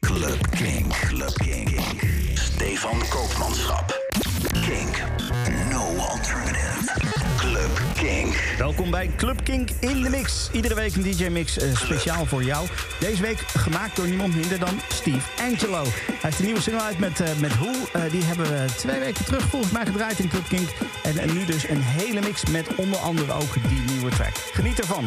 Club Kink. Club Kink. Stefan Koopmanschap. Kink. No alternative. Club Kink. Welkom bij Club Kink in de Mix. Iedere week een DJ-mix eh, speciaal voor jou. Deze week gemaakt door niemand minder dan Steve Angelo. Hij heeft een nieuwe single uit met, eh, met Who. Eh, die hebben we twee weken terug volgens mij gedraaid in Club Kink. En, en nu dus een hele mix met onder andere ook die nieuwe track. Geniet ervan.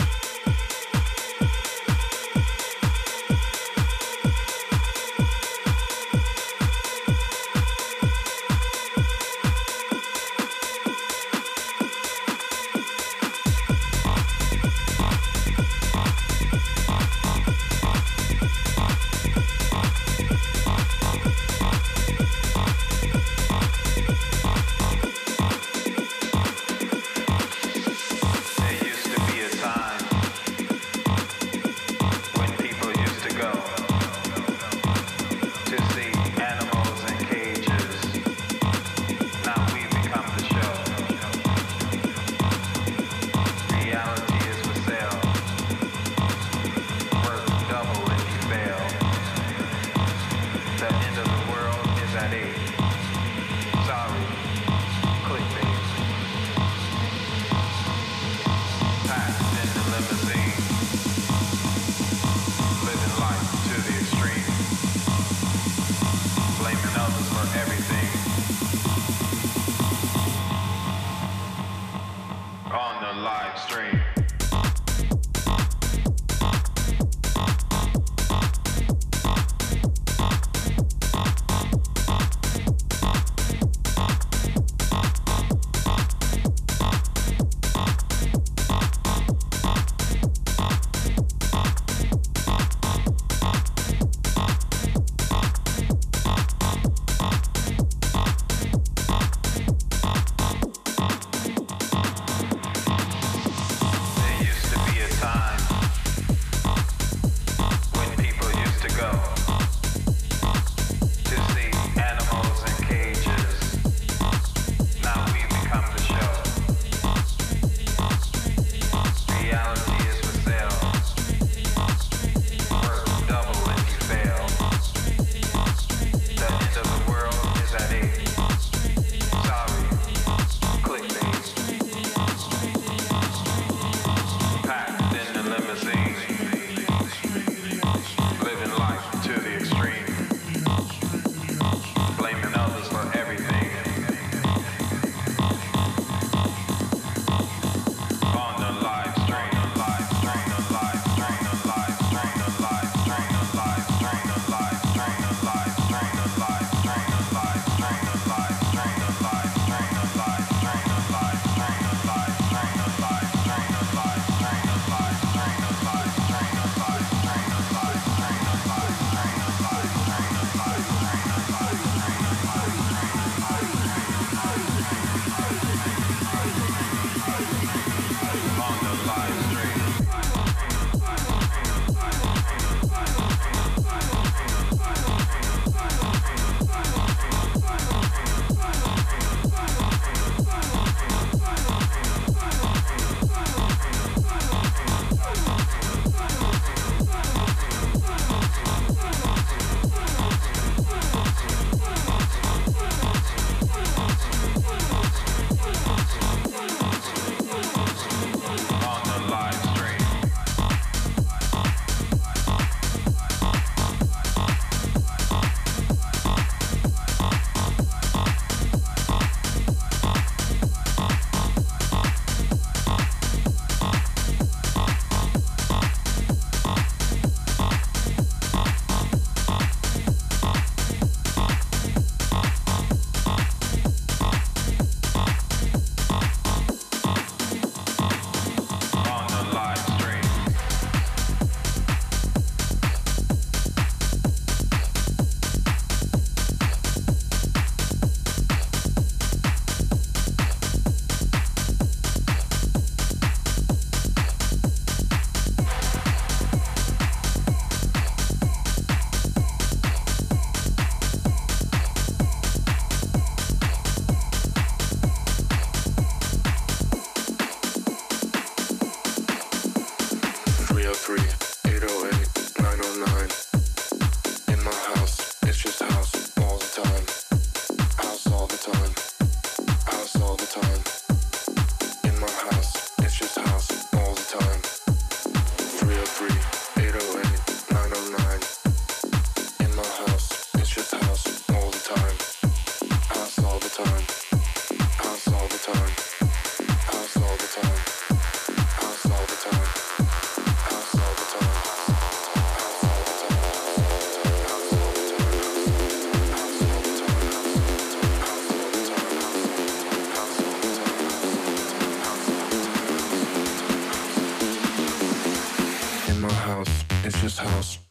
house.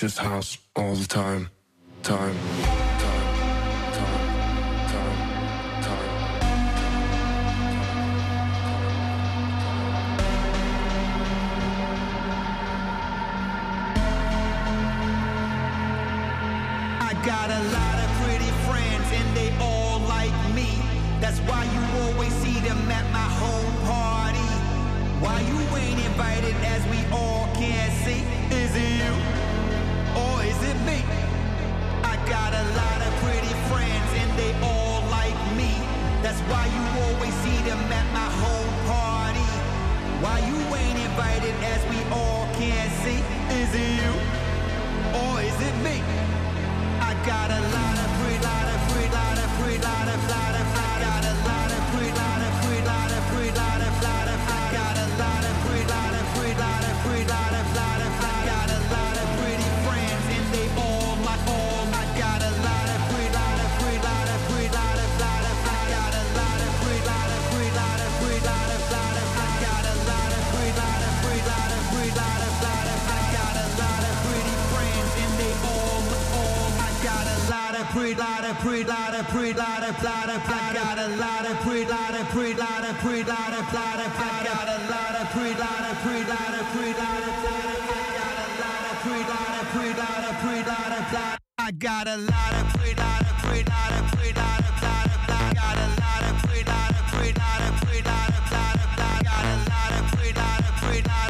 Just house all the time. Time. got you ain't invited as we all can see? Is it you? or is it me? I got a lot of pretty friends and they all like me. That's why you always see them at my home party. Why you ain't invited as we all can see? Is it you or is it me? I got a lot a lot of pretty, lot of pretty, lot of lot of, I got a lot of pretty, lot of pretty, lot of pretty, lot of, lot of, I got a lot of pretty, lot of pretty, lot of pretty, lot of, lot of, I got a lot of pretty, lot of pretty, lot of pretty, lot of, lot I got a lot of pretty, lot of pretty, lot of pretty, lot of, lot of, I got a lot of pretty, lot of pretty, lot of pretty, lot of, lot of, I got a lot of pretty, lot of pretty, lot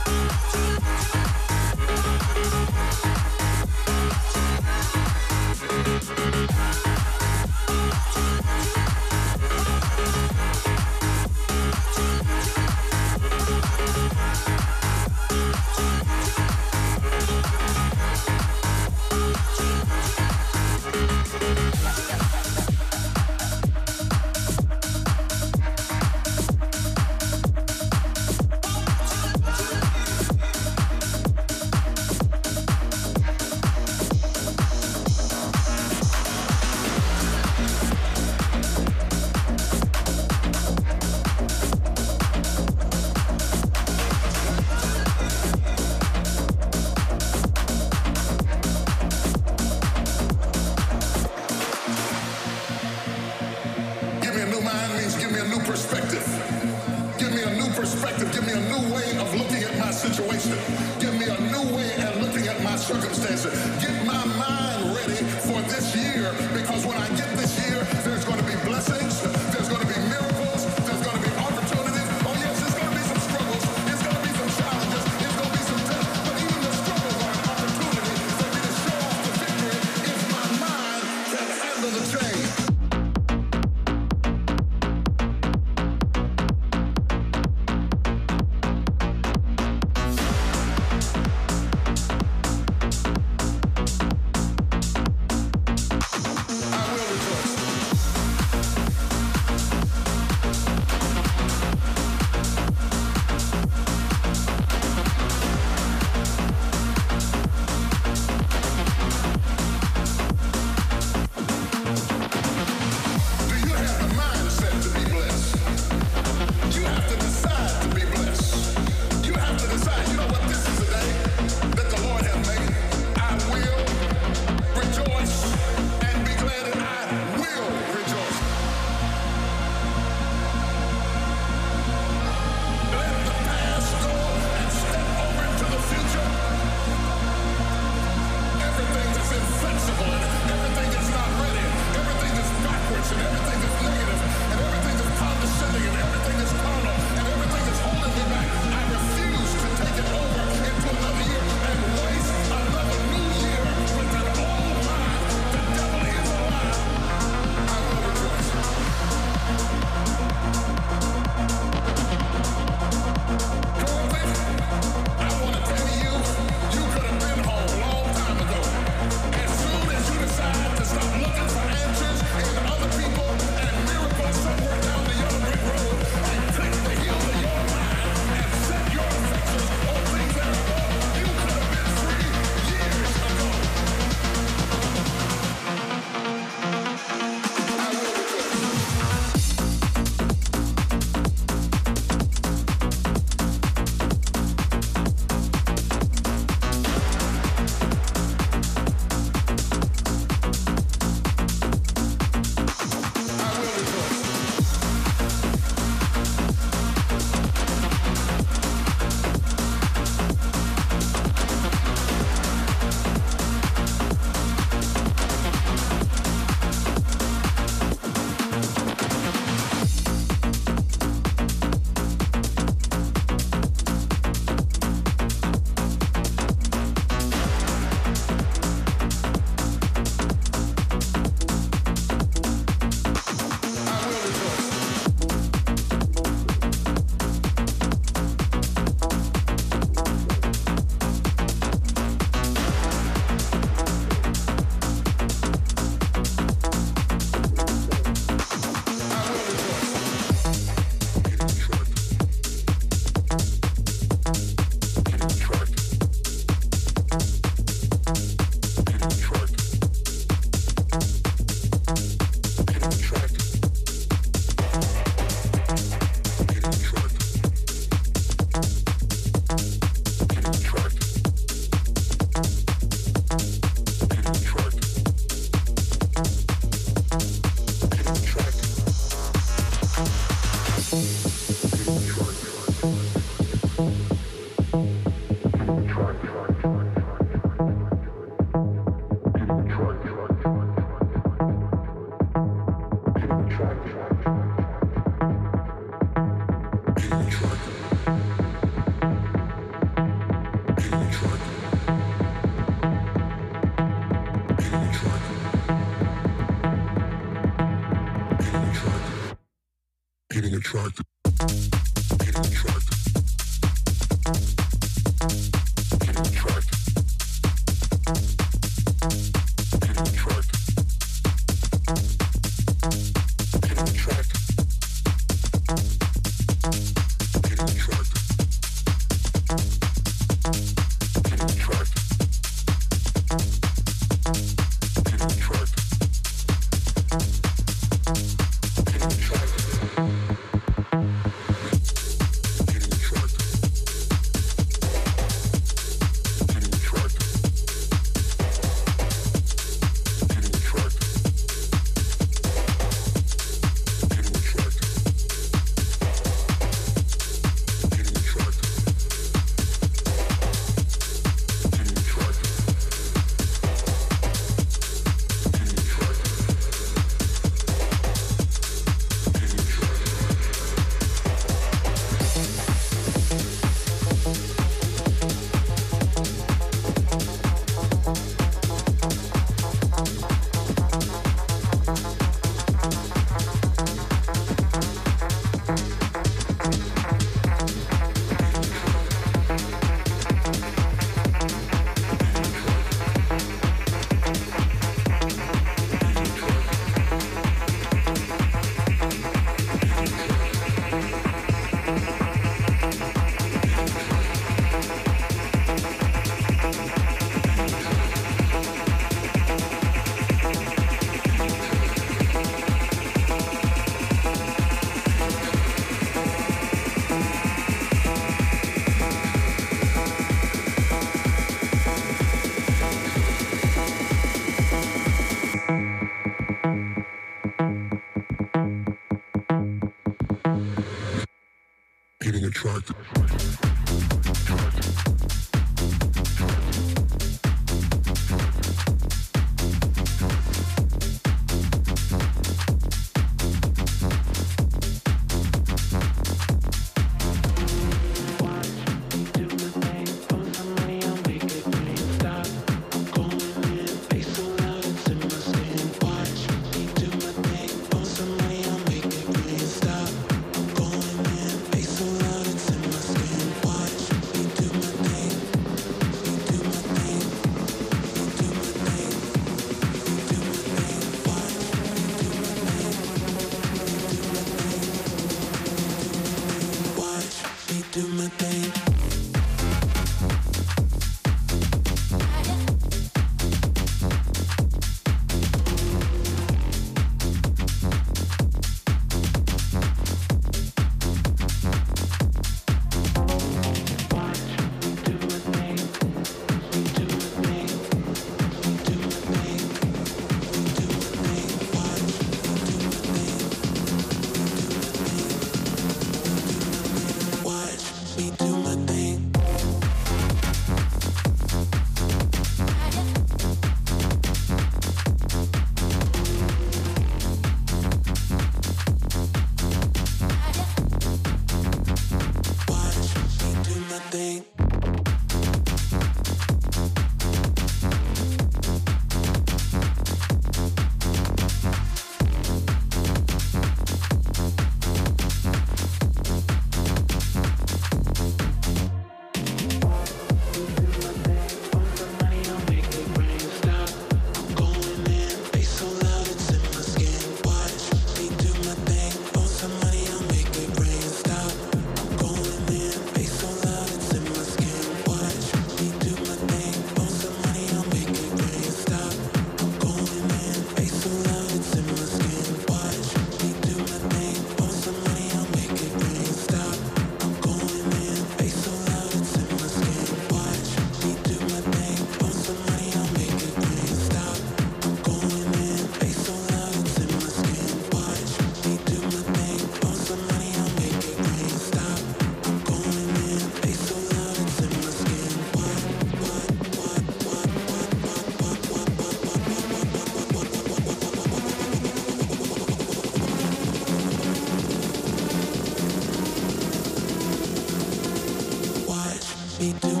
me do.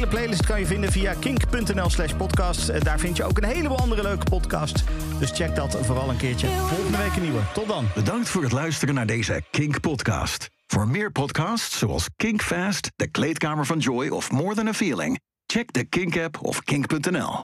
Hele playlist kan je vinden via kink.nl slash podcast. Eh, Daar vind je ook een heleboel andere leuke podcasts. Dus check dat vooral een keertje. Volgende week een nieuwe. Tot dan. Bedankt voor het luisteren naar deze Kink-podcast. Voor meer podcasts zoals Kink Fast, De Kleedkamer van Joy of More Than a Feeling... check de Kink-app of kink.nl.